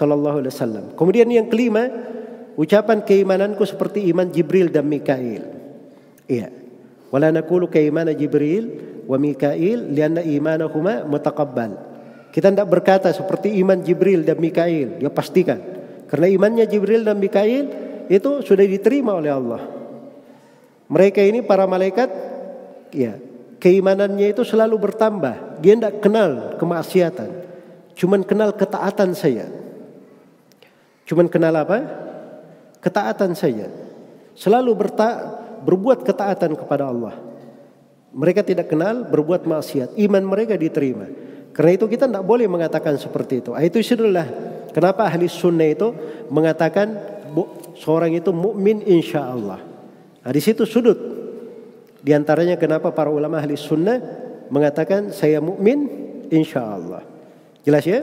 sallallahu alaihi wasallam. Kemudian yang kelima, ucapan keimananku seperti iman Jibril dan Mikail. Iya. Wala naqulu kaimana Jibril wa Mikail lianna imanahuma mutaqabbal. Kita tidak berkata seperti iman Jibril dan Mikail. Ya pastikan. Karena imannya Jibril dan Mikail itu sudah diterima oleh Allah. Mereka ini para malaikat ya keimanannya itu selalu bertambah. Dia tidak kenal kemaksiatan. Cuman kenal ketaatan saya. Cuman kenal apa? Ketaatan saja. Selalu berta berbuat ketaatan kepada Allah. Mereka tidak kenal berbuat maksiat. Iman mereka diterima. Karena itu kita tidak boleh mengatakan seperti itu. Ah, itu itulah kenapa ahli sunnah itu mengatakan seorang itu mukmin insya Allah. Nah, di situ sudut. Di antaranya kenapa para ulama ahli sunnah mengatakan saya mukmin insya Allah. Jelas ya?